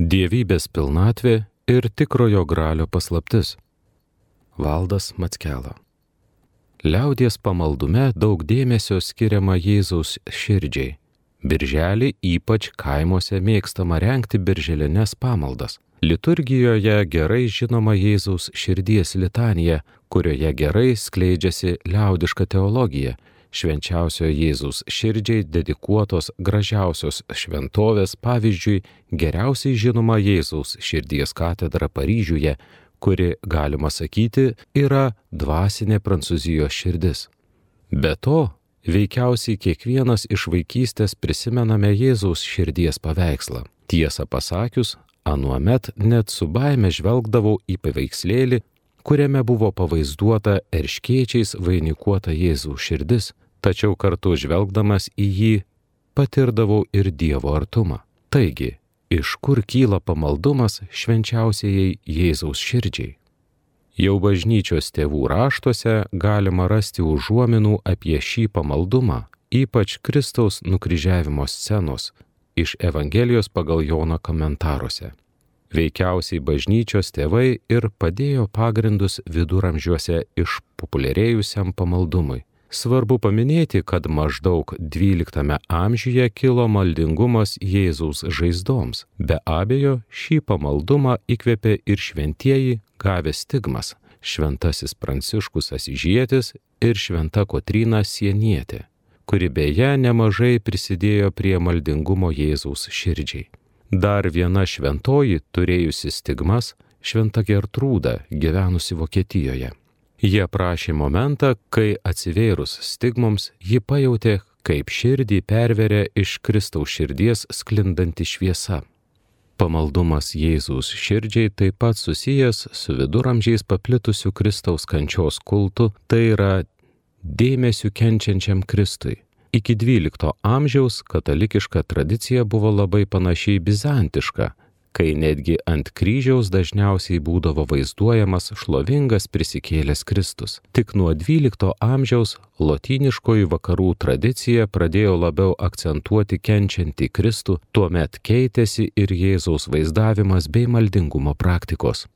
Dievybės pilnatvė ir tikrojo gralio paslaptis. Valdas Matskela. Liaudies pamaldume daug dėmesio skiriama Jėzaus širdžiai. Birželį ypač kaimuose mėgstama renkti birželinės pamaldas. Liturgijoje gerai žinoma Jėzaus širdies litanija, kurioje gerai skleidžiasi liaudiška teologija, švenčiausiojo Jėzus širdžiai dedikuotos gražiausios šventovės, pavyzdžiui, geriausiai žinoma Jėzaus širdies katedra Paryžiuje, kuri, galima sakyti, yra dvasinė Prancūzijos širdis. Be to, veikiausiai kiekvienas iš vaikystės prisimename Jėzaus širdies paveikslą. Tiesą pasakius, anuomet net su baime žvelgdavau į paveikslėlį, kuriame buvo pavaizduota erškiečiais vainikuota Jėzaus širdis, tačiau kartu žvelgdamas į jį patirdavau ir Dievo artumą. Taigi, iš kur kyla pamaldumas švenčiausiai Jėzaus širdžiai? Jau bažnyčios tėvų raštuose galima rasti užuominų apie šį pamaldumą, ypač Kristaus nukryžiavimo scenos iš Evangelijos pagal Joną komentaruose. Veikiausiai bažnyčios tėvai ir padėjo pagrindus viduramžiuose išpopuliarėjusiam pamaldumui. Svarbu paminėti, kad maždaug XII amžiuje kilo maldingumas Jėzaus žaizdoms. Be abejo, šį pamaldumą įkvėpė ir šventieji gavę stigmas - šventasis Pranciškus Asižėtis ir šventa Kotrina Sienietė, kuri beje nemažai prisidėjo prie maldingumo Jėzaus širdžiai. Dar viena šventoji turėjusi stigmas - šventa Gertrūda gyvenusi Vokietijoje. Jie prašė momentą, kai atsivėrus stigmoms ji pajutė, kaip širdį perveria iš Kristaus širdies sklindanti šviesa. Pamaldumas Jėzaus širdžiai taip pat susijęs su viduramžiais paplitusiu Kristaus kančios kultu, tai yra dėmesiu kenčiančiam Kristui. Iki XII amžiaus katalikiška tradicija buvo labai panašiai bizantiška, kai netgi ant kryžiaus dažniausiai būdavo vaizduojamas šlovingas prisikėlęs Kristus. Tik nuo XII amžiaus lotyniškoji vakarų tradicija pradėjo labiau akcentuoti kenčiantį Kristų, tuomet keitėsi ir Jėzaus vaizdavimas bei maldingumo praktikos.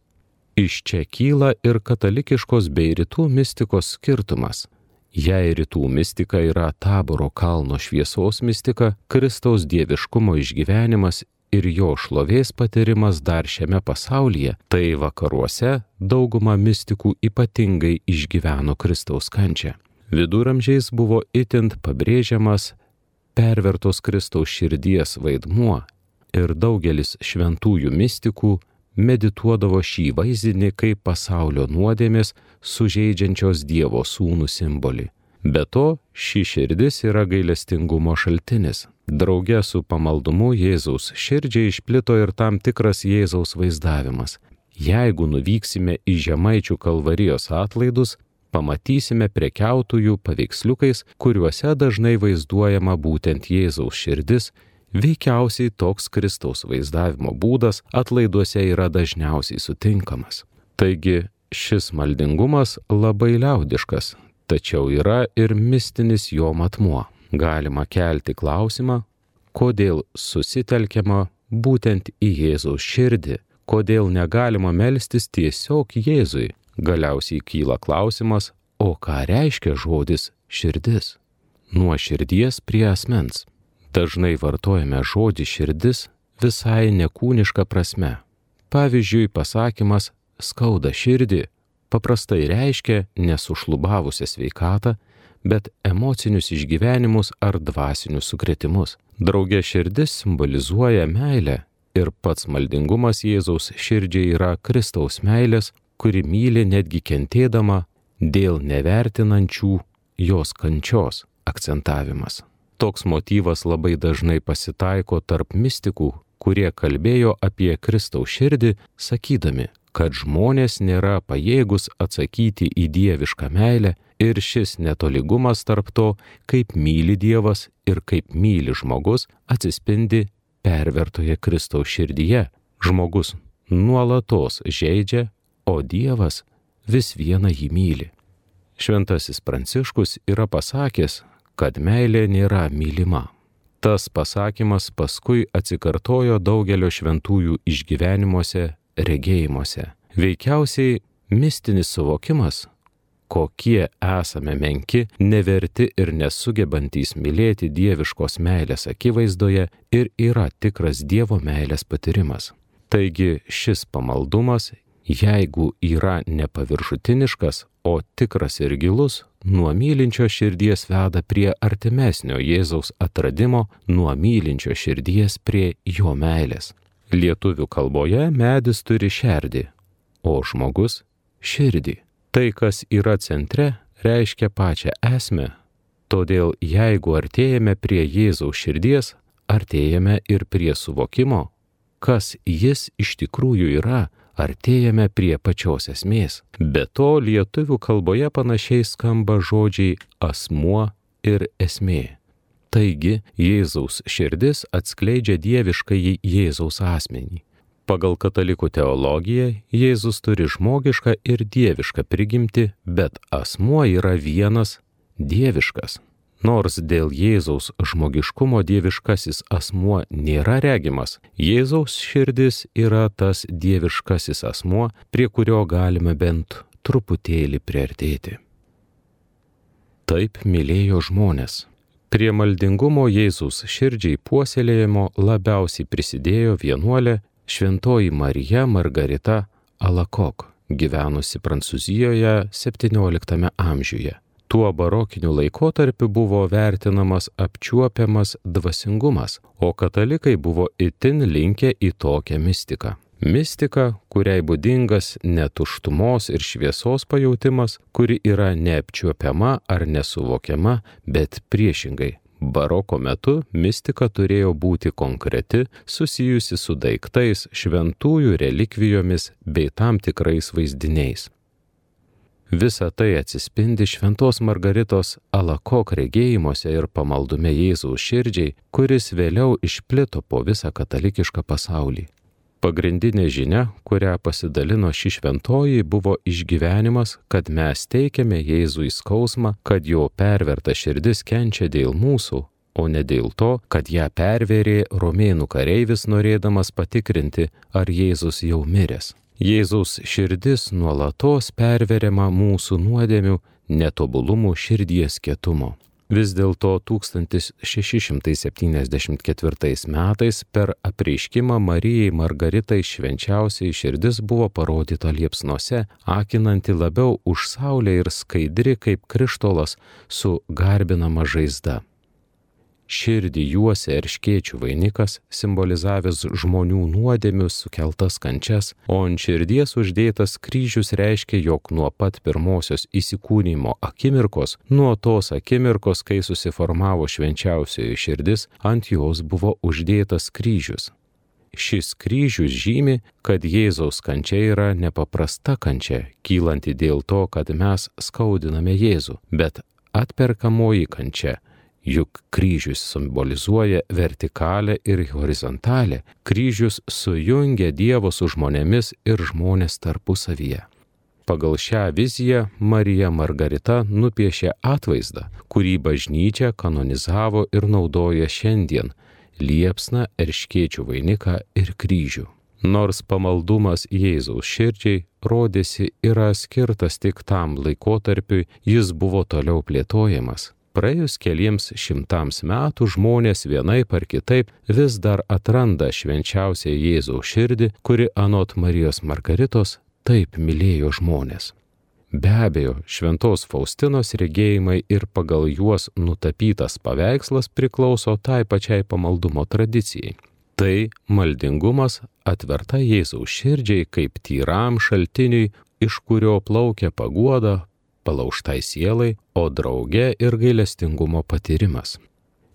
Iš čia kyla ir katalikiškos bei rytų mistikos skirtumas. Jei rytų mistika yra taboro kalno šviesos mistika, Kristaus dieviškumo išgyvenimas ir jo šlovės patyrimas dar šiame pasaulyje, tai vakaruose dauguma mistikų ypatingai išgyveno Kristaus kančią. Viduramžiais buvo itint pabrėžiamas pervertos Kristaus širdies vaidmuo ir daugelis šventųjų mistikų medituodavo šį vaizdinį kaip pasaulio nuodėmės sužeidžiančios Dievo sūnų simbolį. Be to, ši širdis yra gailestingumo šaltinis. Drauge su pamaldumu Jėzaus širdžiai išplito ir tam tikras Jėzaus vaizdavimas. Jeigu nuvyksime į Žemaičių kalvarijos atlaidus, pamatysime prekiautųjų paveiksliukais, kuriuose dažnai vaizduojama būtent Jėzaus širdis Veikiausiai toks Kristaus vaizdavimo būdas atlaiduose yra dažniausiai sutinkamas. Taigi šis maldingumas labai liaudiškas, tačiau yra ir mistinis jo matmuo. Galima kelti klausimą, kodėl susitelkiama būtent į Jėzaus širdį, kodėl negalima melstis tiesiog Jėzui. Galiausiai kyla klausimas, o ką reiškia žodis širdis? Nuo širdies prie asmens dažnai vartojame žodį širdis visai nekūniška prasme. Pavyzdžiui, pasakymas skauda širdį paprastai reiškia nesušlubavusią sveikatą, bet emocinius išgyvenimus ar dvasinius sukretimus. Drauge širdis simbolizuoja meilę ir pats maldingumas Jėzaus širdžiai yra Kristaus meilės, kuri myli netgi kentėdama dėl nevertinančių jos kančios akcentavimas. Toks motyvas labai dažnai pasitaiko tarp mistikų, kurie kalbėjo apie Kristaus širdį, sakydami, kad žmonės nėra pajėgus atsakyti į dievišką meilę ir šis netoligumas tarp to, kaip myli Dievas ir kaip myli žmogus, atsispindi pervertoje Kristaus širdyje. Žmogus nuolatos žaidžia, o Dievas vis vieną jį myli. Šventasis Pranciškus yra pasakęs, kad meilė nėra mylima. Tas pasakymas paskui atsikartojo daugelio šventųjų išgyvenimuose, regėjimuose. Veikiausiai mistinis suvokimas, kokie esame menki, neverti ir nesugebantys mylėti dieviškos meilės akivaizdoje ir yra tikras Dievo meilės patyrimas. Taigi šis pamaldumas, jeigu yra nepaviršutiniškas, o tikras ir gilus, nuo mylinčio širdies veda prie artimesnio Jėzaus atradimo, nuo mylinčio širdies prie jo meilės. Lietuvių kalboje medis turi šerdį, o žmogus širdį. Tai, kas yra centre, reiškia pačią esmę. Todėl jeigu artėjame prie Jėzaus širdies, artėjame ir prie suvokimo, kas jis iš tikrųjų yra, artėjame prie pačios esmės. Be to, lietuvių kalboje panašiai skamba žodžiai asmuo ir esmė. Taigi, Jėzaus širdis atskleidžia dieviškai Jėzaus asmenį. Pagal katalikų teologiją Jėzus turi žmogišką ir dievišką prigimti, bet asmuo yra vienas dieviškas. Nors dėl Jėzaus žmogiškumo dieviškasis asmuo nėra regimas, Jėzaus širdis yra tas dieviškasis asmuo, prie kurio galime bent truputėlį priartėti. Taip mylėjo žmonės. Prie maldingumo Jėzus širdžiai puoselėjimo labiausiai prisidėjo vienuolė Šventoji Marija Margarita Alakok, gyvenusi Prancūzijoje XVII amžiuje. Tuo barokiniu laikotarpiu buvo vertinamas apčiuopiamas dvasingumas, o katalikai buvo itin linkę į tokią mistiką. Mistika, kuriai būdingas netuštumos ir šviesos pajūtimas, kuri yra neapčiuopiama ar nesuvokiama, bet priešingai Baroko metu mistika turėjo būti konkreti, susijusi su daiktais, šventųjų relikvijomis bei tam tikrais vaizdiniais. Visa tai atsispindi Šventos Margaritos Alakok regėjimuose ir pamaldume Jėzaus širdžiai, kuris vėliau išplito po visą katalikišką pasaulį. Pagrindinė žinia, kurią pasidalino ši šventoji, buvo išgyvenimas, kad mes teikiame Jėzui skausmą, kad jo perverta širdis kenčia dėl mūsų, o ne dėl to, kad ją pervėrė romėnų kareivis norėdamas patikrinti, ar Jėzus jau miręs. Jėzaus širdis nuolatos perveriama mūsų nuodėmių, netobulumų širdies kietumo. Vis dėlto 1674 metais per apreiškimą Marijai Margaritai švenčiausiai širdis buvo parodyta liepsnose, akinanti labiau už saulę ir skaidri kaip krištolas su garbinama žaizda. Širdį juosia erškėčių vainikas, simbolizavęs žmonių nuodėmius sukeltas kančias, o ant širdies uždėtas kryžius reiškia, jog nuo pat pirmosios įsikūnymo akimirkos, nuo tos akimirkos, kai susiformavo švenčiausioji širdis, ant jos buvo uždėtas kryžius. Šis kryžius žymi, kad Jėzaus kančia yra nepaprasta kančia, kylanti dėl to, kad mes skaudiname Jėzų, bet atperkamoji kančia juk kryžius simbolizuoja vertikalę ir horizontalę. Kryžius sujungia Dievo su žmonėmis ir žmonės tarpusavyje. Pagal šią viziją Marija Margarita nupiešė atvaizdą, kurį bažnyčia kanonizavo ir naudoja šiandien - liepsną, erškėčių vainiką ir kryžių. Nors pamaldumas Jėzaus širdžiai rodėsi yra skirtas tik tam laikotarpiui, jis buvo toliau plėtojamas praėjus keliems šimtams metų žmonės vienaip ar kitaip vis dar atranda švenčiausią Jėzaus širdį, kuri anot Marijos Margaritos taip mylėjo žmonės. Be abejo, šventos Faustinos regėjimai ir pagal juos nutapytas paveikslas priklauso tai pačiai pamaldumo tradicijai. Tai maldingumas atverta Jėzaus širdžiai kaip tyram šaltiniui, iš kurio plaukia paguoda, palauštai sielai, o drauge ir gailestingumo patyrimas.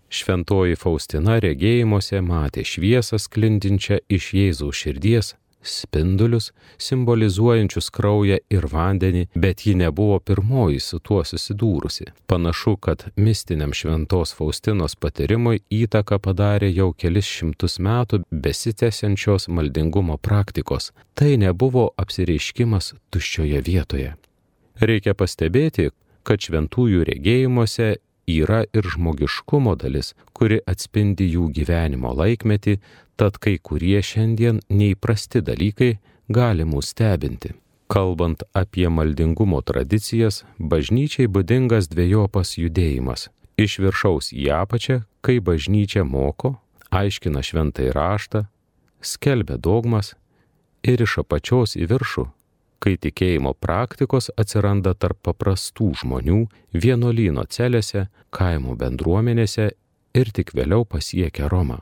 Šventoji Faustina regėjimuose matė šviesą sklindinčią iš Jėzaus širdies, spindulius, simbolizuojančius kraują ir vandenį, bet ji nebuvo pirmoji su tuo susidūrusi. Panašu, kad mistiniam šventos Faustinos patyrimui įtaką padarė jau kelis šimtus metų besitęsiančios maldingumo praktikos. Tai nebuvo apsireiškimas tuščioje vietoje. Reikia pastebėti, kad šventųjų regėjimuose yra ir žmogiškumo dalis, kuri atspindi jų gyvenimo laikmetį, tad kai kurie šiandien neįprasti dalykai gali mus stebinti. Kalbant apie maldingumo tradicijas, bažnyčiai būdingas dviejopas judėjimas. Iš viršaus į apačią, kai bažnyčia moko, aiškina šventai raštą, skelbia dogmas ir iš apačios į viršų, kai tikėjimo praktikos atsiranda tarp paprastų žmonių vienolyno celėse, kaimo bendruomenėse ir tik vėliau pasiekia Romą.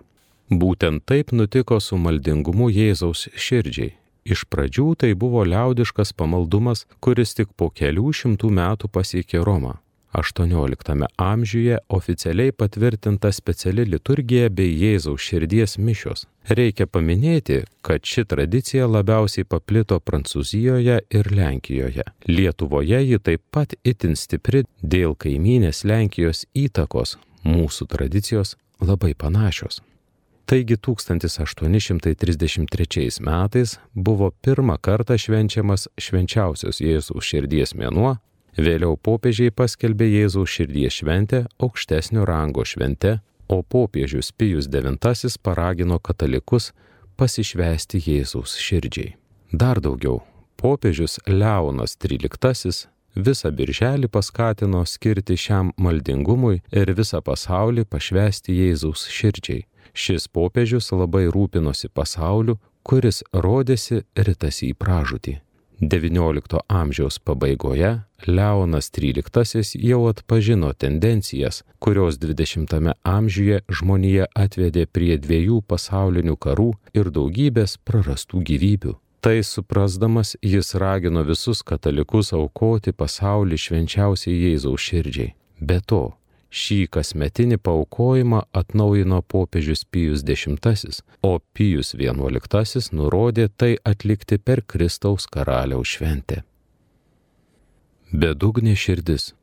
Būtent taip nutiko su maldingumu Jėzaus širdžiai. Iš pradžių tai buvo liaudiškas pamaldumas, kuris tik po kelių šimtų metų pasiekė Romą. XVIII amžiuje oficialiai patvirtinta speciali liturgija bei Jėzaus širdies mišios. Reikia paminėti, kad ši tradicija labiausiai paplito Prancūzijoje ir Lenkijoje. Lietuvoje ji taip pat itin stipri dėl kaimynės Lenkijos įtakos, mūsų tradicijos labai panašios. Taigi 1833 metais buvo pirmą kartą švenčiamas švenčiausios Jėzaus širdies mėnuo Vėliau popiežiai paskelbė Jėzaus širdies šventę aukštesnio rango švente, o popiežius Pijus IX paragino katalikus pasišvesti Jėzaus širdžiai. Dar daugiau, popiežius Leonas XIII visą birželį paskatino skirti šiam maldingumui ir visą pasaulį pašvesti Jėzaus širdžiai. Šis popiežius labai rūpinosi pasauliu, kuris rodėsi ritasi į pražūtį. XIX amžiaus pabaigoje Leonas XIII jau atpažino tendencijas, kurios XX amžiuje žmonija atvedė prie dviejų pasaulinių karų ir daugybės prarastų gyvybių. Tai suprasdamas jis ragino visus katalikus aukoti pasaulį švenčiausiai Jėzaus širdžiai. Be to, Šį kasmetinį paukojimą atnaujino popiežius Pijus X, o Pijus XI nurodė tai atlikti per Kristaus karaliaus šventę. Bedugnė širdis.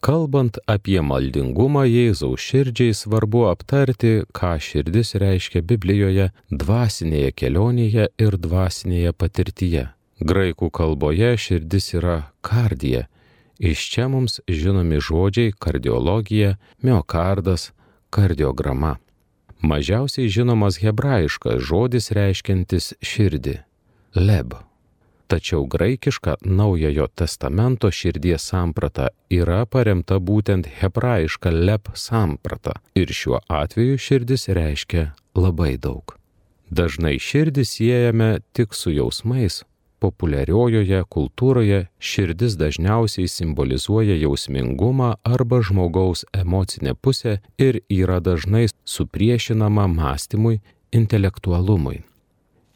Kalbant apie maldingumą Jėzaus širdžiai svarbu aptarti, ką širdis reiškia Biblijoje dvasinėje kelionėje ir dvasinėje patirtyje. Graikų kalboje širdis yra kardija Iš čia mums žinomi žodžiai kardiologija, miokardas, kardiograma. Mažiausiai žinomas hebrajiškas žodis reiškiantis širdį - leb. Tačiau graikiška Naujojo testamento širdies samprata yra paremta būtent hebrajiška leb samprata ir šiuo atveju širdis reiškia labai daug. Dažnai širdį siejame tik su jausmais, populiariojoje kultūroje širdis dažniausiai simbolizuoja jausmingumą arba žmogaus emocinę pusę ir yra dažnai supriešinama mąstymui, intelektualumui.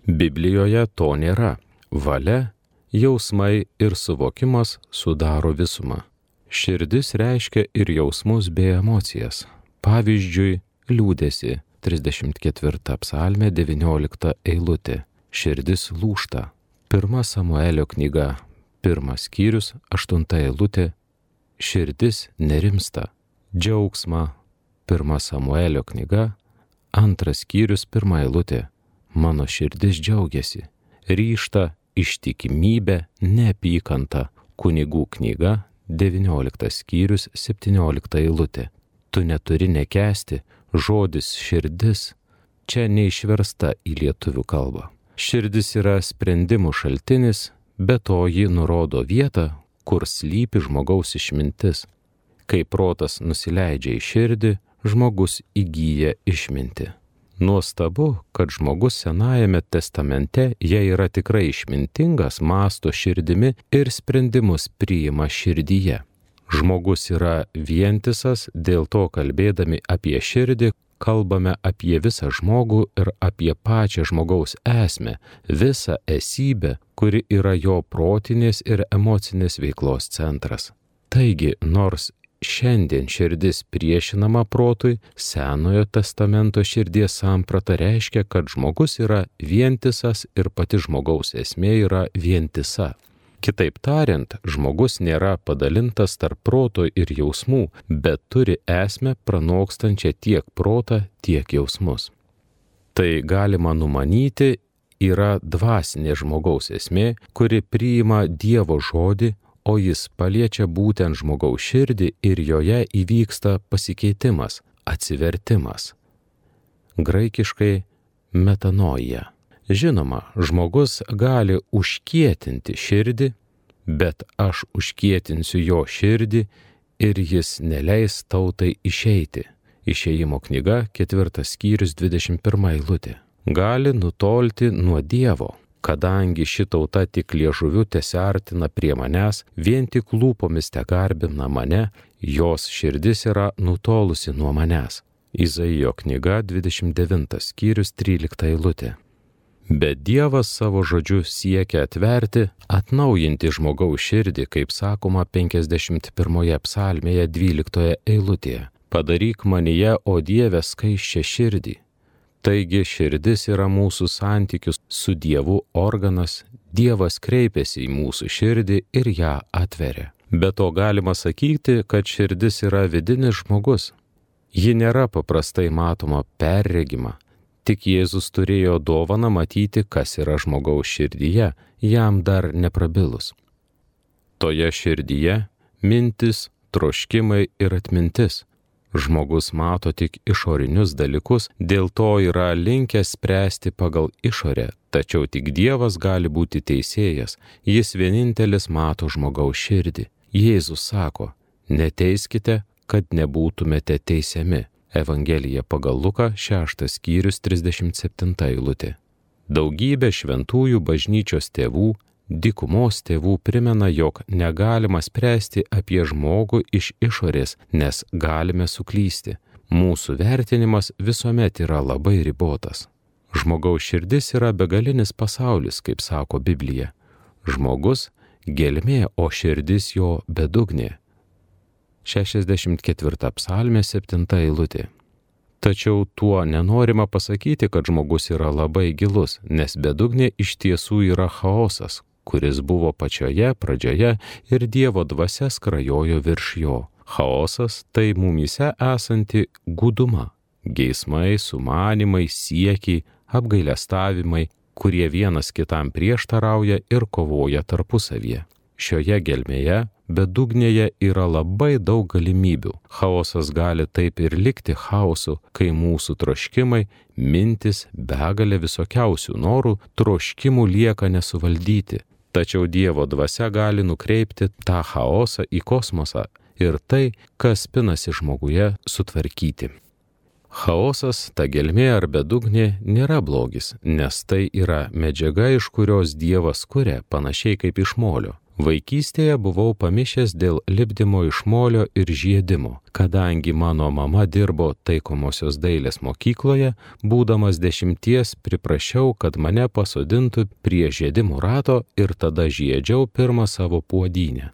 Biblijoje to nėra. Valia, jausmai ir suvokimas sudaro visumą. Širdis reiškia ir jausmus bei emocijas. Pavyzdžiui, liūdėsi 34 psalmė 19 eilutė. Širdis lūšta, Pirma Samuelio knyga, pirmas skyrius, aštunta eilutė, širdis nerimsta, džiaugsma, pirma Samuelio knyga, antras skyrius, pirma eilutė, mano širdis džiaugiasi, ryšta, ištikimybė, neapykanta, kunigų knyga, 19 skyrius, 17 eilutė. Tu neturi nekesti, žodis širdis čia neišversta į lietuvių kalbą. Širdis yra sprendimų šaltinis, bet to ji nurodo vietą, kur slypi žmogaus išmintis. Kai protas nusileidžia į širdį, žmogus įgyja išminti. Nuostabu, kad žmogus Senajame testamente, jei yra tikrai išmintingas, masto širdimi ir sprendimus priima širdyje. Žmogus yra vientisas, dėl to kalbėdami apie širdį, kalbame apie visą žmogų ir apie pačią žmogaus esmę, visą esybę, kuri yra jo protinės ir emocinės veiklos centras. Taigi, nors šiandien širdis priešinama protui, Senojo testamento širdies samprata reiškia, kad žmogus yra vientisas ir pati žmogaus esmė yra vientisa. Kitaip tariant, žmogus nėra padalintas tarp proto ir jausmų, bet turi esmę pranokstančią tiek protą, tiek jausmus. Tai galima numanyti yra dvasinė žmogaus esmė, kuri priima Dievo žodį, o jis paliečia būtent žmogaus širdį ir joje įvyksta pasikeitimas, atsivertimas. Graikiškai metanoja. Žinoma, žmogus gali užkietinti širdį, bet aš užkietinsiu jo širdį ir jis neleis tautai išeiti. Išėjimo knyga, ketvirtas skyrius, 21 eilutė. Gali nutolti nuo Dievo, kadangi ši tauta tik liežuviu tesiartina prie manęs, vien tik lūpomis te garbina mane, jos širdis yra nutolusi nuo manęs. Izaijo knyga 29 skyrius 13 eilutė. Bet Dievas savo žodžiu siekia atverti, atnaujinti žmogaus širdį, kaip sakoma 51 psalmėje 12 eilutėje. Padaryk manyje, o Dieve, skaiščią širdį. Taigi širdis yra mūsų santykius su Dievu organas, Dievas kreipiasi į mūsų širdį ir ją atveria. Be to galima sakyti, kad širdis yra vidinis žmogus. Ji nėra paprastai matoma perregima, Tik Jėzus turėjo dovaną matyti, kas yra žmogaus širdyje, jam dar neprabilus. Toje širdyje mintis, troškimai ir atmintis. Žmogus mato tik išorinius dalykus, dėl to yra linkęs spręsti pagal išorę, tačiau tik Dievas gali būti teisėjas, jis vienintelis mato žmogaus širdį. Jėzus sako, neteiskite, kad nebūtumėte teisiami. Evangelija pagal Luką 6 skyrius 37 eilutė. Daugybė šventųjų bažnyčios tėvų, dikumos tėvų primena, jog negalima spręsti apie žmogų iš išorės, nes galime suklysti. Mūsų vertinimas visuomet yra labai ribotas. Žmogaus širdis yra begalinis pasaulis, kaip sako Biblija. Žmogus - gelmė, o širdis jo bedugnė 64 psalmė 7 eilutė. Tačiau tuo nenorima pasakyti, kad žmogus yra labai gilus, nes bedugnė iš tiesų yra chaosas, kuris buvo pačioje pradžioje ir Dievo dvasia skrajojo virš jo. Chaosas tai mumyse esanti guduma, geismai, sumanimai, siekiai, apgailestavimai, kurie vienas kitam prieštarauja ir kovoja tarpusavyje. Šioje gelmėje bedugnėje yra labai daug galimybių. Chaosas gali taip ir likti chaosu, kai mūsų troškimai, mintis, begalė visokiausių norų, troškimų lieka nesuvaldyti. Tačiau Dievo dvasia gali nukreipti tą chaosą į kosmosą ir tai, kas pinasi žmoguje, sutvarkyti. Chaosas, ta gelmė ar bedugnė nėra blogis, nes tai yra medžiaga, iš kurios Dievas kuria panašiai kaip iš molio. Vaikystėje buvau pamišęs dėl lipdymo iš molio ir žiedimo. Kadangi mano mama dirbo taikomosios dailės mokykloje, būdamas dešimties priprašiau, kad mane pasodintų prie žiedimo rato ir tada žiedžiau pirmą savo puodynę.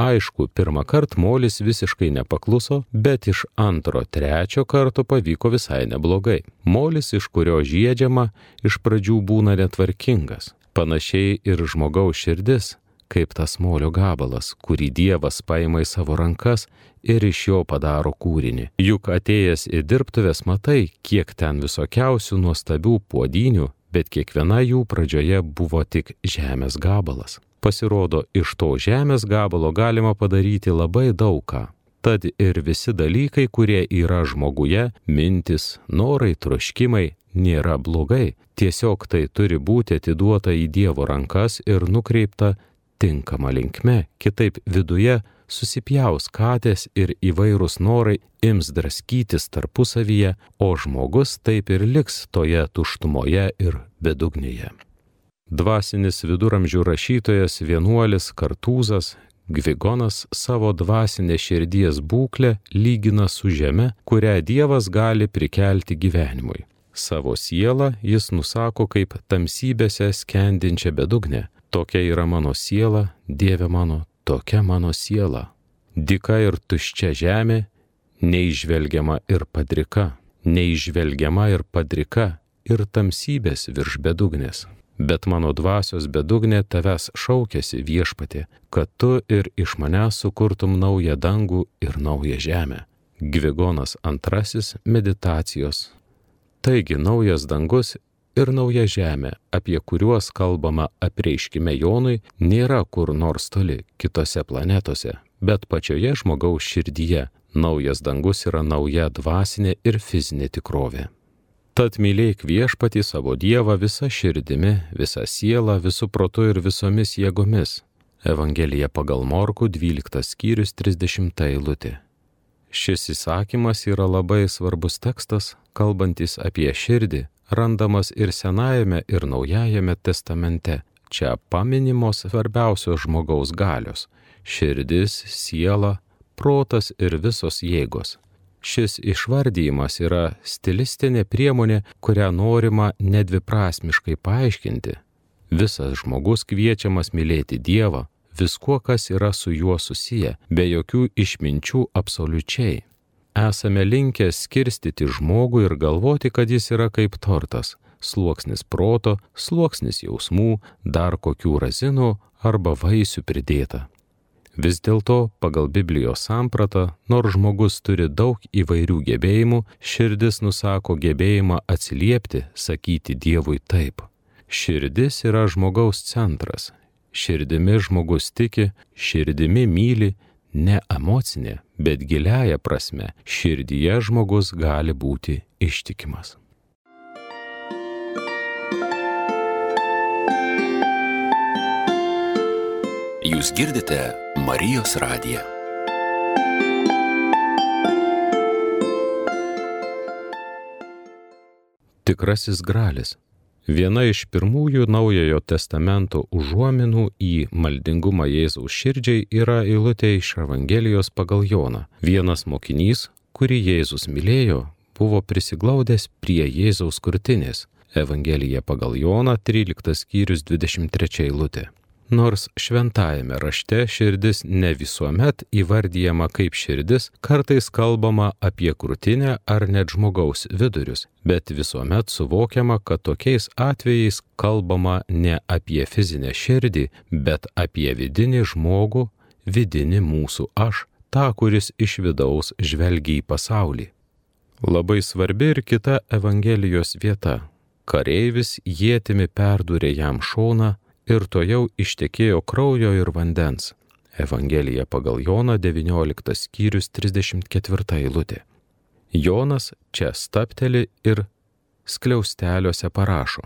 Aišku, pirmą kartą molis visiškai nepakluso, bet iš antro, trečio karto pavyko visai neblogai. Molis, iš kurio žiedžiama, iš pradžių būna netvarkingas. Panašiai ir žmogaus širdis kaip tas molio gabalas, kurį Dievas paima į savo rankas ir iš jo padaro kūrinį. Juk atėjęs į dirbtuvės matai, kiek ten visokiausių nuostabių puodinių, bet kiekviena jų pradžioje buvo tik žemės gabalas. Pasirodo, iš to žemės gabalo galima padaryti labai daug ką. Tad ir visi dalykai, kurie yra žmoguje, mintis, norai, troškimai, nėra blogai, tiesiog tai turi būti atiduota į Dievo rankas ir nukreipta tinkama linkme, kitaip viduje susipjaus katės ir įvairūs norai ims draskytis tarpusavyje, o žmogus taip ir liks toje tuštumoje ir bedugnėje. Dvasinis viduramžių rašytojas vienuolis Kartūzas Gvigonas savo dvasinę širdies būklę lygina su žeme, kurią Dievas gali prikelti gyvenimui. Savo sielą jis nusako kaip tamsybėse skendinčią bedugnę, Tokia yra mano siela, Dieve mano, tokia mano siela. Dika ir tuščia žemė, neižvelgiama ir padrika, neižvelgiama ir padrika ir tamsybės virš bedugnės. Bet mano dvasios bedugnė tavęs šaukėsi viešpatė, kad tu ir iš manęs sukurtum naują dangų ir naują žemę. Gvigonas antrasis meditacijos. Taigi naujas dangus ir nauja žemė, apie kuriuos kalbama apreiškime Jonui, nėra kur nors toli, kitose planetose, bet pačioje žmogaus širdyje. Naujas dangus yra nauja dvasinė ir fizinė tikrovė. Tad mylėk viešpatį savo Dievą visą širdimi, visą sielą, visų protu ir visomis jėgomis. Evangelija pagal Morku 12 skyrius 30 eilutė. Šis įsakymas yra labai svarbus tekstas, kalbantis apie širdį, randamas ir Senajame, ir Naujajame testamente. Čia paminimos svarbiausios žmogaus galios - širdis, siela, protas ir visos jėgos. Šis išvardyjimas yra stilistinė priemonė, kurią norima nedviprasmiškai paaiškinti. Visas žmogus kviečiamas mylėti Dievą, viskuo, kas yra su juo susiję, be jokių išminčių absoliučiai esame linkę skirstyti žmogų ir galvoti, kad jis yra kaip tortas - sluoksnis proto, sluoksnis jausmų, dar kokių razinų arba vaisių pridėta. Vis dėlto, pagal Biblijos sampratą, nors žmogus turi daug įvairių gebėjimų, širdis nusako gebėjimą atsiliepti, sakyti Dievui taip. Širdis yra žmogaus centras. Širdimi žmogus tiki, širdimi myli, ne emocinė, bet giliaja prasme širdyje žmogus gali būti ištikimas. Jūs girdite Marijos radiją. Tikrasis gralis Viena iš pirmųjų Naujojo testamento užuominų į maldingumą Jėzaus širdžiai yra eilutė iš Evangelijos pagal Joną. Vienas mokinys, kurį Jėzus mylėjo, buvo prisiglaudęs prie Jėzaus kurtinės. Evangelija pagal Joną 13 skyrius 23 eilutė. Nors šventajame rašte širdis ne visuomet įvardyjama kaip širdis, kartais kalbama apie krūtinę ar net žmogaus vidurius, bet visuomet suvokiama, kad tokiais atvejais kalbama ne apie fizinę širdį, bet apie vidinį žmogų, vidinį mūsų aš, tą, kuris iš vidaus žvelgia į pasaulį. Labai svarbi ir kita Evangelijos vieta. Kareivis jėtimi perdūrė jam šoną, ir to jau ištekėjo kraujo ir vandens. Evangelija pagal Joną 19 skyrius 34 eilutė. Jonas čia stapteli ir skliausteliuose parašo,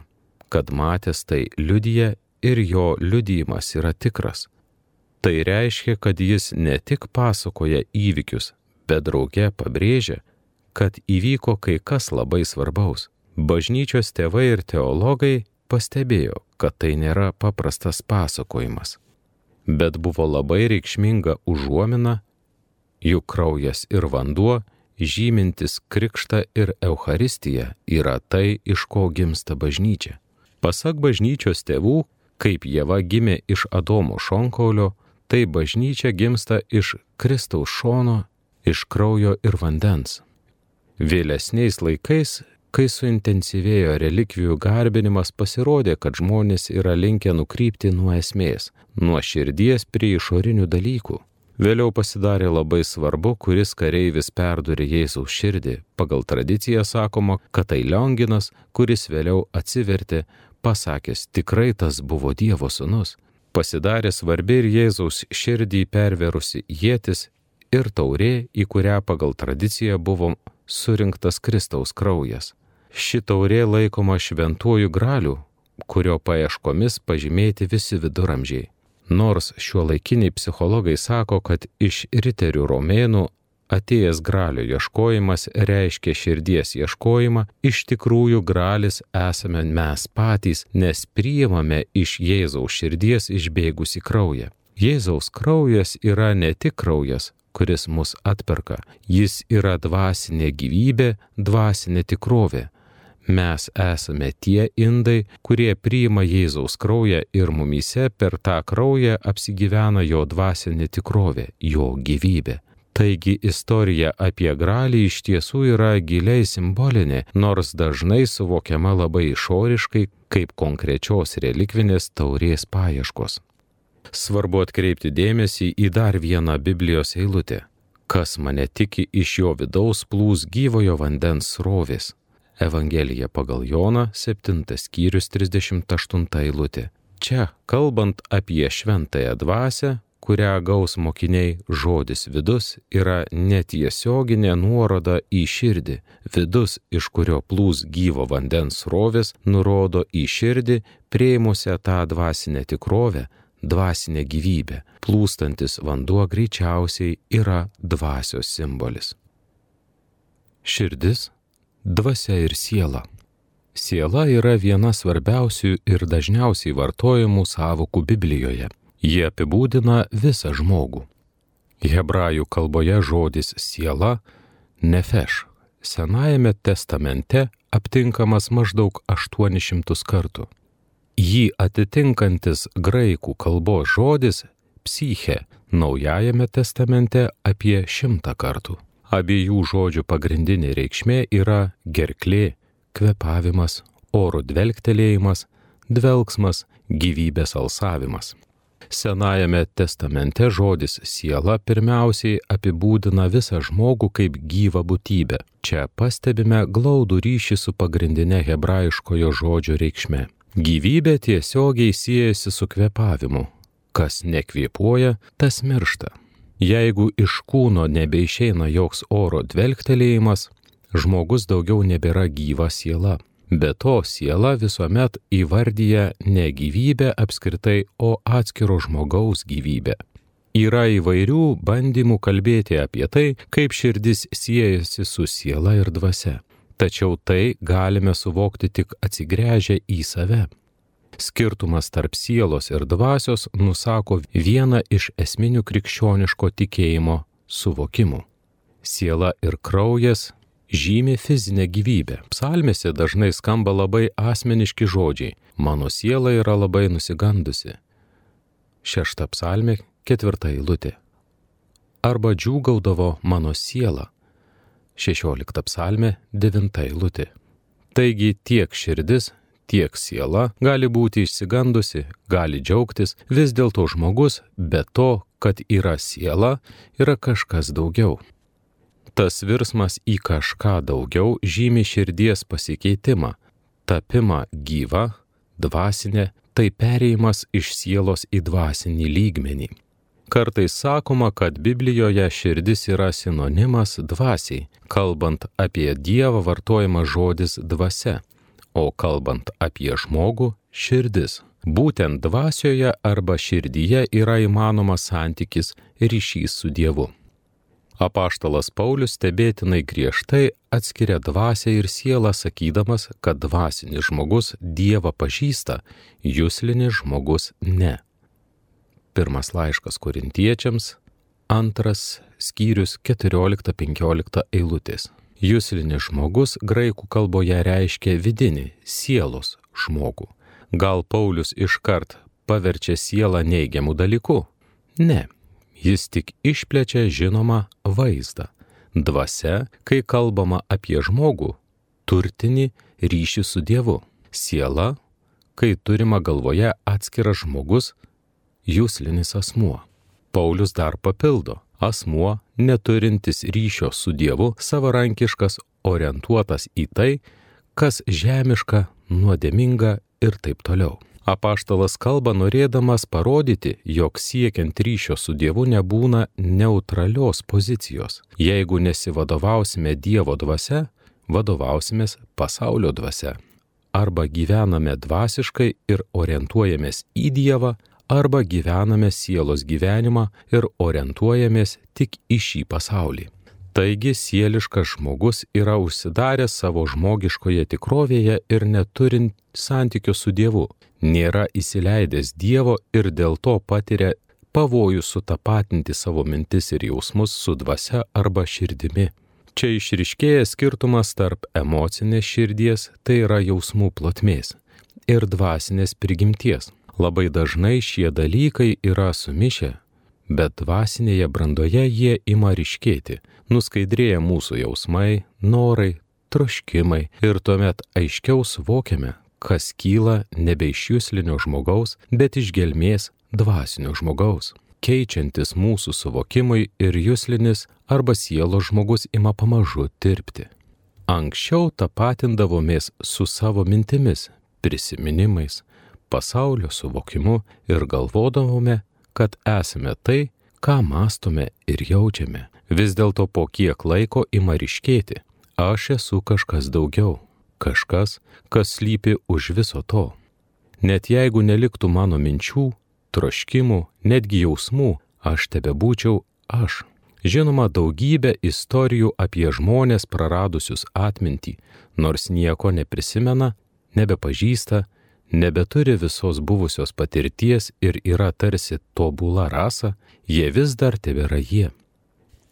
kad matęs tai liudyje ir jo liudyjimas yra tikras. Tai reiškia, kad jis ne tik pasakoja įvykius, bet drauge pabrėžia, kad įvyko kai kas labai svarbaus. Bažnyčios tėvai ir teologai pastebėjo, kad tai nėra paprastas pasakojimas, bet buvo labai reikšminga užuomina, juk kraujas ir vanduo, žymintis krikštą ir Euharistiją, yra tai, iš ko gimsta bažnyčia. Pasak bažnyčios tėvų, kaip Jėva gimė iš Adomo šonkaulio, tai bažnyčia gimsta iš Kristaus šono, iš kraujo ir vandens. Vėlesniais laikais Kai suintensyvėjo relikvijų garbinimas, pasirodė, kad žmonės yra linkę nukrypti nuo esmės, nuo širdies prie išorinių dalykų. Vėliau pasidarė labai svarbu, kuris kareivis perdurė Jėzaus širdį. Pagal tradiciją sakoma, kad tai Lionginas, kuris vėliau atsivertė, pasakęs, tikrai tas buvo Dievo sūnus. Pasidarė svarbi ir Jėzaus širdį perverusi jėtis ir taurė, į kurią pagal tradiciją buvo surinktas Kristaus kraujas. Ši taurė laikoma šventuoju graliu, kurio paieškomis pažymėti visi viduramžiai. Nors šiuo laikiniai psichologai sako, kad iš riterių romėnų atėjęs gralio ieškojimas reiškia širdies ieškojimą, iš tikrųjų gralis esame mes patys, nes priimame iš Jėzaus širdies išbėgusi kraują. Jėzaus kraujas yra ne tik kraujas, kuris mus atperka, jis yra dvasinė gyvybė, dvasinė tikrovė Mes esame tie indai, kurie priima Jėzaus kraują ir mumyse per tą kraują apsigyvena jo dvasinė tikrovė, jo gyvybė. Taigi istorija apie gralį iš tiesų yra giliai simbolinė, nors dažnai suvokiama labai išoriškai kaip konkrečios relikvinės taurės paieškos. Svarbu atkreipti dėmesį į dar vieną Biblijos eilutę. Kas mane tiki iš jo vidaus plūs gyvojo vandens srovės. Evangelija pagal Joną, 7 skyrius 38 eilutė. Čia, kalbant apie šventąją dvasę, kurią gaus mokiniai žodis vidus, yra netiesioginė nuoroda į širdį. Vidus, iš kurio plūs gyvo vandens rovės, nurodo į širdį, prieimusią tą dvasinę tikrovę, dvasinę gyvybę. Plūstantis vanduo greičiausiai yra dvasios simbolis. Širdis, dvasia ir siela. Siela yra viena svarbiausių ir dažniausiai vartojamų savokų Biblijoje. Jie apibūdina visą žmogų. Hebrajų kalboje žodis siela - nefeš. Senajame testamente aptinkamas maždaug 800 kartų. Jį atitinkantis graikų kalbos žodis psiche Naujajame testamente apie šimtą kartų. Abiejų žodžių pagrindinė reikšmė yra gerklė, kvepavimas, oro dvelgtelėjimas, dvelgsmas, gyvybės alsavimas. Senajame testamente žodis siela pirmiausiai apibūdina visą žmogų kaip gyvą būtybę. Čia pastebime glaudų ryšį su pagrindinė hebrajiškojo žodžio reikšme. Gyvybė tiesiogiai siejasi su kvepavimu. Kas nekvėpuoja, tas miršta. Jeigu iš kūno nebeišeina joks oro dvelgtelėjimas, žmogus daugiau nebėra gyva siela. Be to, siela visuomet įvardyja ne gyvybę apskritai, o atskiro žmogaus gyvybę. Yra įvairių bandymų kalbėti apie tai, kaip širdis siejasi su siela ir dvasia. Tačiau tai galime suvokti tik atsigręžę į save. Skirtumas tarp sielos ir dvasios nusako vieną iš esminių krikščioniško tikėjimo suvokimų. Siela ir kraujas žymi fizinę gyvybę. Psalmėse dažnai skamba labai asmeniški žodžiai. Mano siela yra labai nusigandusi. Šešta psalmė, ketvirta eilutė. Arba džiūgaudavo mano siela. Šešiolikta psalmė, devinta eilutė. Taigi tiek širdis, tiek siela gali būti išsigandusi, gali džiaugtis, vis dėlto žmogus, be to, kad yra siela, yra kažkas daugiau. Tas virsmas į kažką daugiau žymi širdies pasikeitimą, tapimą gyvą, dvasinę, tai pereimas iš sielos į dvasinį lygmenį. Kartais sakoma, kad Biblijoje širdis yra sinonimas dvasiai, kalbant apie Dievą vartojama žodis dvasia, o kalbant apie žmogų - širdis. Būtent dvasioje arba širdyje yra įmanomas santykis ryšys su Dievu. Apaštalas Paulius stebėtinai griežtai atskiria dvasę ir sielą, sakydamas, kad dvasinis žmogus Dievą pažįsta, jūslinis žmogus ne. Pirmas laiškas korintiečiams, antras skyrius 14-15 eilutės. Jūslinis žmogus graikų kalboje reiškia vidinį, sielos žmogų. Gal Paulius iškart paverčia sielą neigiamų dalykų? Ne jis tik išplečia žinomą vaizdą. Dvasia, kai kalbama apie žmogų, turtinį ryšį su Dievu. Siela, kai turima galvoje atskiras žmogus, jūslinis asmuo. Paulius dar papildo - asmuo, neturintis ryšio su Dievu, savarankiškas, orientuotas į tai, kas žemiška, nuodėminga ir taip toliau. Apaštalas kalba norėdamas parodyti, jog siekiant ryšio su Dievu nebūna neutralios pozicijos. Jeigu nesivadovausime Dievo dvasia, vadovausimės pasaulio dvasia. Arba gyvename dvasiškai ir orientuojamės į Dievą, arba gyvename sielos gyvenimą ir orientuojamės tik į šį pasaulį. Taigi sieliškas žmogus yra užsidaręs savo žmogiškoje tikrovėje ir neturint santykio su Dievu nėra įsileidęs Dievo ir dėl to patiria pavojų sutapatinti savo mintis ir jausmus su dvasia arba širdimi. Čia išriškėja skirtumas tarp emocinės širdies, tai yra jausmų plotmės, ir dvasinės prigimties. Labai dažnai šie dalykai yra sumišę, bet dvasinėje brandoje jie ima ryškėti, nuskaidrėja mūsų jausmai, norai, troškimai ir tuomet aiškiau suvokiame, kas kyla nebe iš jūslinio žmogaus, bet iš gelmės dvasinio žmogaus. Keičiantis mūsų suvokimui ir jūslinis arba sielos žmogus ima pamažu tirpti. Anksčiau tapatindavomės su savo mintimis, prisiminimais, pasaulio suvokimu ir galvodavome, kad esame tai, ką mastome ir jaučiame. Vis dėlto po kiek laiko ima ryškėti, aš esu kažkas daugiau, kažkas, kas slypi už viso to. Net jeigu neliktų mano minčių, troškimų, netgi jausmų, aš tebe būčiau aš. Žinoma, daugybė istorijų apie žmonės praradusius atmintį, nors nieko neprisimena, nebepažįsta, nebeturi visos buvusios patirties ir yra tarsi tobula rasa, jie vis dar tebėra jie.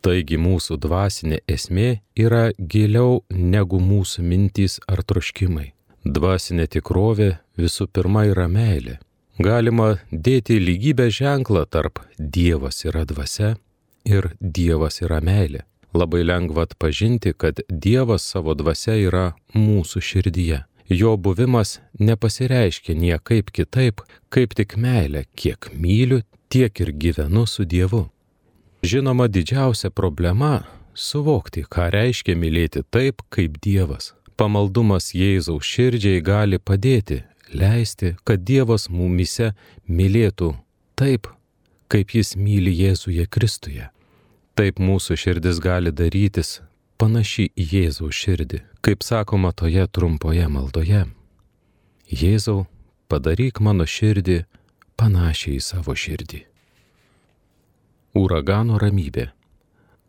Taigi mūsų dvasinė esmė yra giliau negu mūsų mintys ar troškimai. Dvasinė tikrovė visų pirma yra meilė. Galima dėti lygybę ženklą tarp Dievas yra dvasia ir Dievas yra meilė. Labai lengva atpažinti, kad Dievas savo dvasia yra mūsų širdyje jo buvimas nepasireiškia niekaip kitaip, kaip tik meilė, kiek myliu, tiek ir gyvenu su Dievu. Žinoma, didžiausia problema - suvokti, ką reiškia mylėti taip, kaip Dievas. Pamaldumas Jėzaus širdžiai gali padėti, leisti, kad Dievas mumise mylėtų taip, kaip Jis myli Jėzuje Kristuje. Taip mūsų širdis gali darytis panaši į Jėzaus širdį, kaip sakoma toje trumpoje maldoje. Jėzau, padaryk mano širdį panašiai į savo širdį. Uragano ramybė.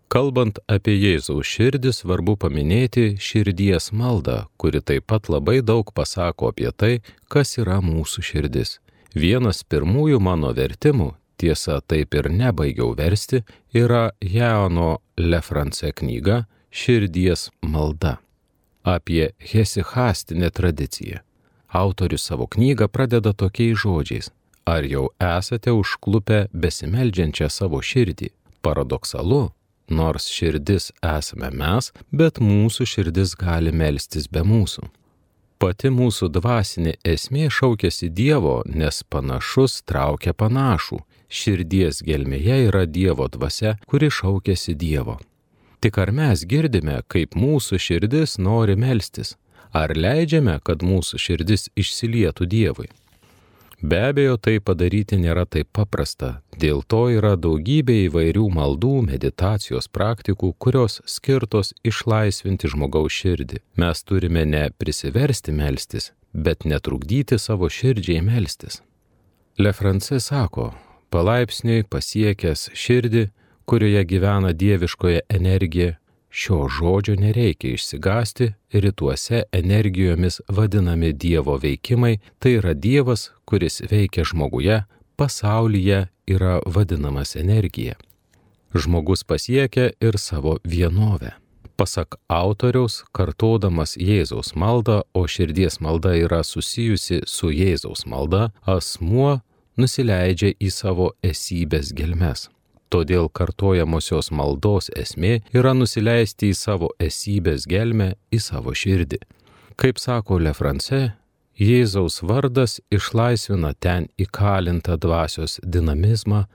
Kalbant apie Jėzaus širdį, svarbu paminėti širdies maldą, kuri taip pat labai daug pasako apie tai, kas yra mūsų širdis. Vienas pirmųjų mano vertimų, tiesa taip ir nebaigiau versti, yra Jano Lefrance knyga širdies malda. Apie hesichastinę tradiciją. Autorius savo knygą pradeda tokiais žodžiais. Ar jau esate užklupę besimeldžiančią savo širdį? Paradoksalu, nors širdis esame mes, bet mūsų širdis gali melstis be mūsų. Pati mūsų dvasinė esmė šaukėsi Dievo, nes panašus traukia panašų. Širdies gelmėje yra Dievo dvasia, kuri šaukėsi Dievo. Tik ar mes girdime, kaip mūsų širdis nori melstis? Ar leidžiame, kad mūsų širdis išsilietų Dievui? Be abejo, tai padaryti nėra taip paprasta, dėl to yra daugybė įvairių maldų, meditacijos praktikų, kurios skirtos išlaisvinti žmogaus širdį. Mes turime ne prisiversti melstis, bet netrukdyti savo širdžiai melstis. Lefrancis sako, palaipsniui pasiekęs širdį, kurioje gyvena dieviškoje energija, šio žodžio nereikia išsigasti, rytuose energijomis vadinami Dievo veikimai, tai yra Dievas, kuris veikia žmoguje, pasaulyje yra vadinamas energija. Žmogus pasiekia ir savo vienovę. Pasak autoriaus, kartodamas Jėzaus maldą, o širdies malda yra susijusi su Jėzaus malda, asmuo nusileidžia į savo esybės gelmes. Todėl kartojamosios maldos esmė yra nusileisti į savo esybės gelmę, į savo širdį. Kaip sako Lefrance, Jėzaus vardas išlaisvina ten įkalintą dvasios dinamizmą,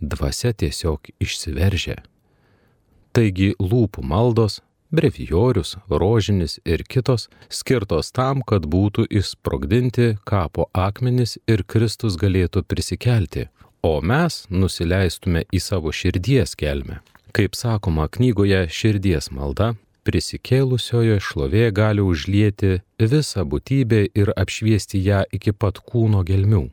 dvasia tiesiog išsiveržia. Taigi lūpų maldos, brevijorius, rožinis ir kitos skirtos tam, kad būtų įsprogdinti kapo akmenis ir Kristus galėtų prisikelti, o mes nusileistume į savo širdies kelmę. Kaip sakoma knygoje Širdies malda, prisikėlusiojo šlovė gali užlieti visą būtybę ir apšviesti ją iki pat kūno gelmių.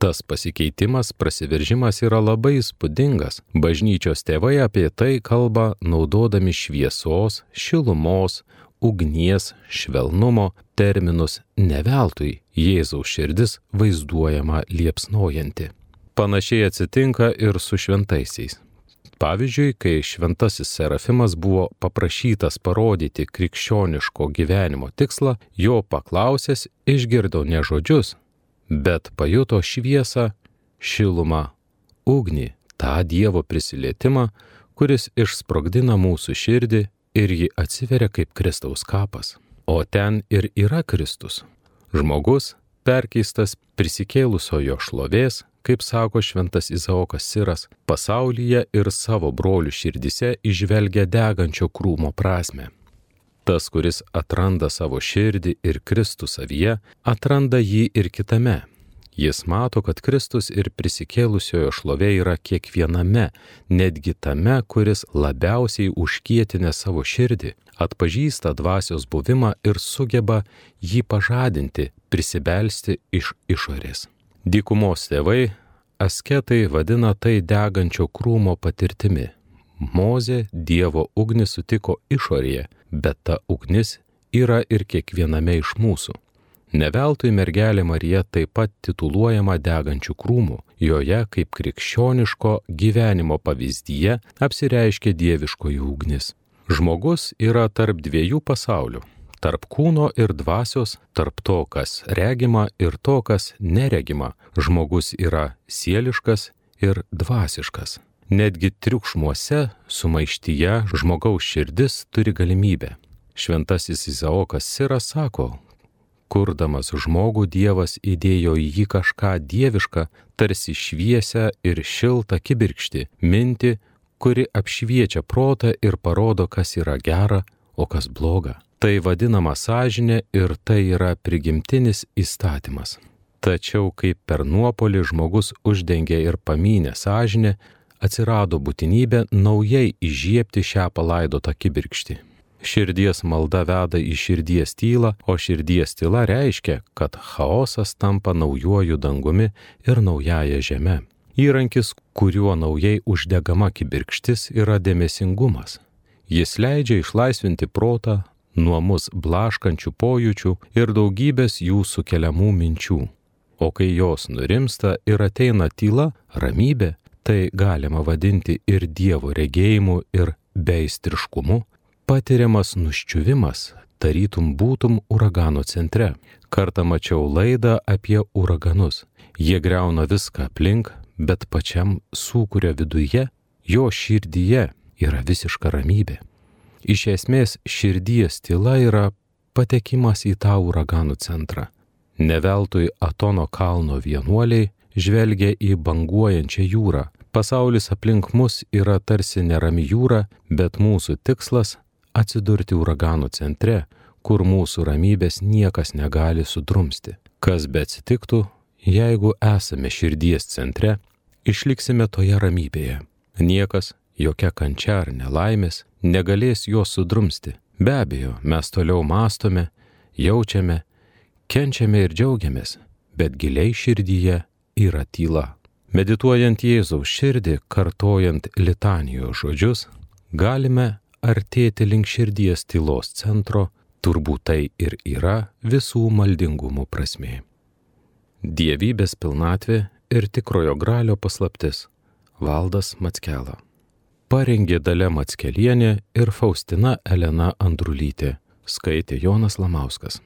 Tas pasikeitimas, prasiveržimas yra labai įspūdingas. Bažnyčios tėvai apie tai kalba naudodami šviesos, šilumos, ugnies, švelnumo terminus neveltui Jėzaus širdis vaizduojama liepsnojanti. Panašiai atsitinka ir su šventaisiais. Pavyzdžiui, kai šventasis Serafimas buvo paprašytas parodyti krikščioniško gyvenimo tikslą, jo paklausęs išgirdo ne žodžius, bet pajuto šviesą, šilumą, ugnį, tą Dievo prisilietimą, kuris išsprogdina mūsų širdį ir ji atsiveria kaip Kristaus kapas. O ten ir yra Kristus. Žmogus, perkeistas prisikėlusiojo šlovės, kaip sako šventas Izaokas Siras, pasaulyje ir savo brolių širdise išvelgia degančio krūmo prasme. Tas, kuris atranda savo širdį ir Kristų savyje, atranda jį ir kitame. Jis mato, kad Kristus ir prisikėlusiojo šlovė yra kiekviename, netgi tame, kuris labiausiai užkietinę savo širdį, atpažįsta dvasios buvimą ir sugeba jį pažadinti, prisibelsti iš išorės. Dykumos tėvai, asketai vadina tai degančio krūmo patirtimi. Mozė Dievo ugnį sutiko išorėje, bet ta ugnis yra ir kiekviename iš mūsų. Neveltui mergelė Marija taip pat tituluojama degančių krūmų, joje kaip krikščioniško gyvenimo pavyzdyje apsireiškia dieviškoji ugnis. Žmogus yra tarp dviejų pasaulių tarp kūno ir dvasios, tarp to, kas regima ir to, kas neregima, žmogus yra sieliškas ir dvasiškas. Netgi triukšmuose, sumaištyje žmogaus širdis turi galimybę. Šventasis Izaokas Siras sako, kurdamas žmogų Dievas įdėjo į jį kažką dievišką, tarsi šviesę ir šiltą kibirkštį, minti, kuri apšviečia protą ir parodo, kas yra gera, o kas bloga. Tai vadinama sąžinė ir tai yra prigimtinis įstatymas. Tačiau kaip per nuopolį žmogus uždengė ir pamynė sąžinę, atsirado būtinybė naujai įžiepti šią palaidotą kibirkštį. Širdies malda veda į širdies tylą, o širdies tyla reiškia, kad chaosas tampa naujoju dangumi ir naujaja žeme. Įrankis, kuriuo naujai uždegama kibirkštis, yra dėmesingumas. Jis leidžia išlaisvinti protą nuo mus blaškančių pojūčių ir daugybės jų sukeliamų minčių. O kai jos nurimsta ir ateina tyla, ramybė, tai galima vadinti ir Dievo regėjimu ir beistriškumu, patiriamas nuščiuvimas, tarytum būtum uragano centre. Kartą mačiau laidą apie uraganus. Jie greuna viską aplink, bet pačiam sūkurio viduje, jo širdyje yra visiška ramybė. Iš esmės širdies tyla yra patekimas į tą uraganų centrą. Neveltui Atono kalno vienuoliai žvelgia į banguojančią jūrą. Pasaulis aplink mus yra tarsi nerami jūra, bet mūsų tikslas - atsidurti uraganų centre, kur mūsų ramybės niekas negali sudrumsti. Kas be atsitiktų, jeigu esame širdies centre, išliksime toje ramybėje. Niekas, jokia kančia ar nelaimės negalės jo sudrumsti. Be abejo, mes toliau mastome, jaučiame, kenčiame ir džiaugiamės, bet giliai širdyje yra tyla. Medituojant Jėzaus širdį, kartojant litanijos žodžius, galime artėti link širdies tylos centro, turbūt tai ir yra visų maldingumų prasmė. Dievybės pilnatvė ir tikrojo gralio paslaptis - Valdas Matskela parengė Dalė Matskelienė ir Faustina Elena Andrulytė, skaitė Jonas Lamauskas.